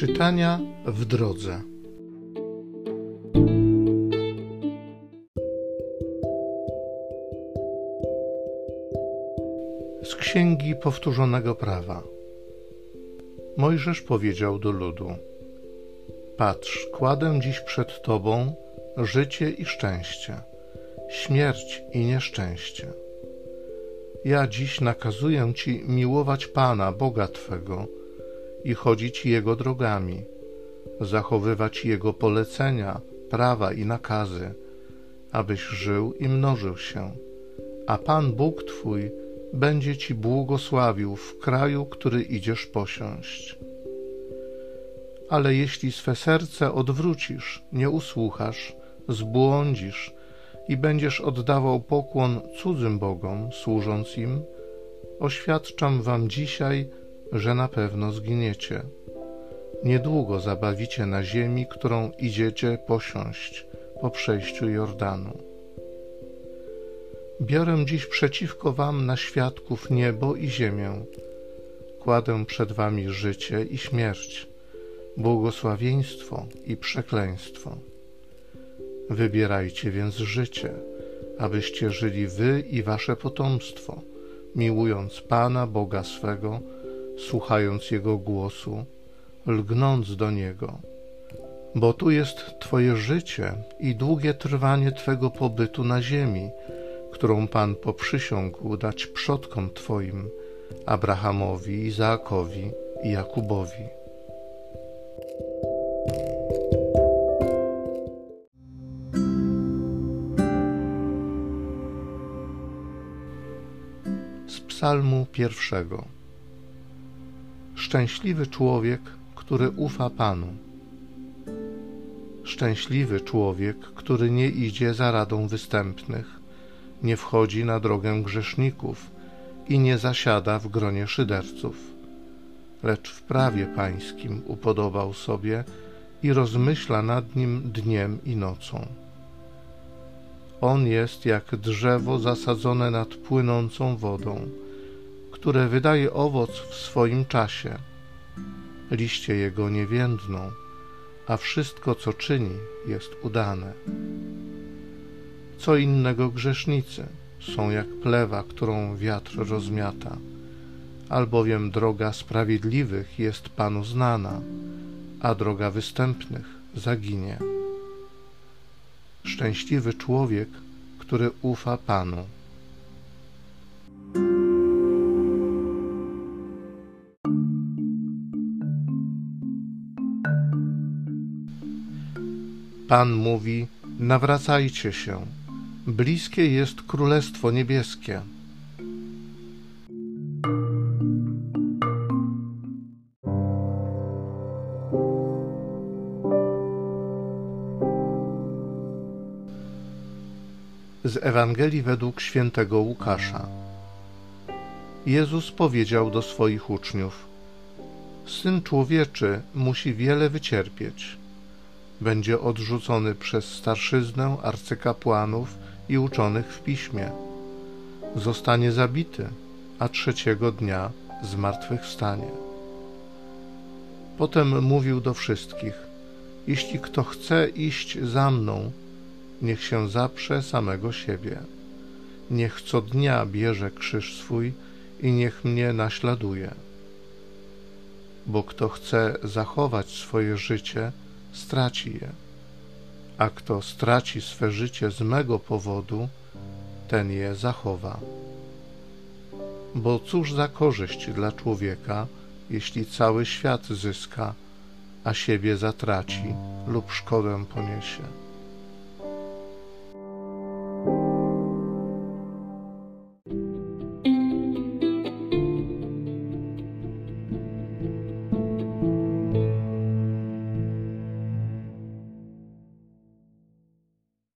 Czytania w drodze. Z Księgi Powtórzonego Prawa. Mojżesz powiedział do ludu: Patrz, kładę dziś przed Tobą życie i szczęście, śmierć i nieszczęście. Ja dziś nakazuję Ci miłować Pana, Boga Twego, i chodzić Jego drogami, zachowywać Jego polecenia, prawa i nakazy, abyś żył i mnożył się, a Pan Bóg Twój będzie Ci błogosławił w kraju, który idziesz posiąść. Ale jeśli swe serce odwrócisz, nie usłuchasz, zbłądzisz i będziesz oddawał pokłon cudzym bogom, służąc im, oświadczam wam dzisiaj, że na pewno zginiecie. Niedługo zabawicie na ziemi, którą idziecie posiąść po przejściu Jordanu. Biorę dziś przeciwko wam na świadków niebo i ziemię. Kładę przed wami życie i śmierć, błogosławieństwo i przekleństwo. Wybierajcie więc życie, abyście żyli wy i wasze potomstwo, miłując Pana Boga swego, słuchając Jego głosu, lgnąc do Niego. Bo tu jest Twoje życie i długie trwanie Twego pobytu na ziemi, którą Pan poprzysiągł dać przodkom Twoim, Abrahamowi, Izaakowi i Jakubowi. Z Psalmu pierwszego. Szczęśliwy człowiek, który ufa Panu. Szczęśliwy człowiek, który nie idzie za radą występnych, nie wchodzi na drogę grzeszników i nie zasiada w gronie szyderców, lecz w prawie pańskim upodobał sobie i rozmyśla nad nim dniem i nocą. On jest jak drzewo zasadzone nad płynącą wodą, które wydaje owoc w swoim czasie. Liście jego nie więdną, a wszystko, co czyni, jest udane. Co innego grzesznicy są jak plewa, którą wiatr rozmiata, albowiem droga sprawiedliwych jest Panu znana, a droga występnych zaginie. Szczęśliwy człowiek, który ufa Panu. Pan mówi: Nawracajcie się, bliskie jest Królestwo Niebieskie. Z Ewangelii według świętego Łukasza. Jezus powiedział do swoich uczniów: Syn człowieczy musi wiele wycierpieć będzie odrzucony przez starszyznę, arcykapłanów i uczonych w piśmie. Zostanie zabity, a trzeciego dnia zmartwychwstanie. Potem mówił do wszystkich: Jeśli kto chce iść za mną, niech się zaprze samego siebie. Niech co dnia bierze krzyż swój i niech mnie naśladuje. Bo kto chce zachować swoje życie, straci je. A kto straci swe życie z mego powodu, ten je zachowa. Bo cóż za korzyść dla człowieka, jeśli cały świat zyska, a siebie zatraci lub szkodę poniesie.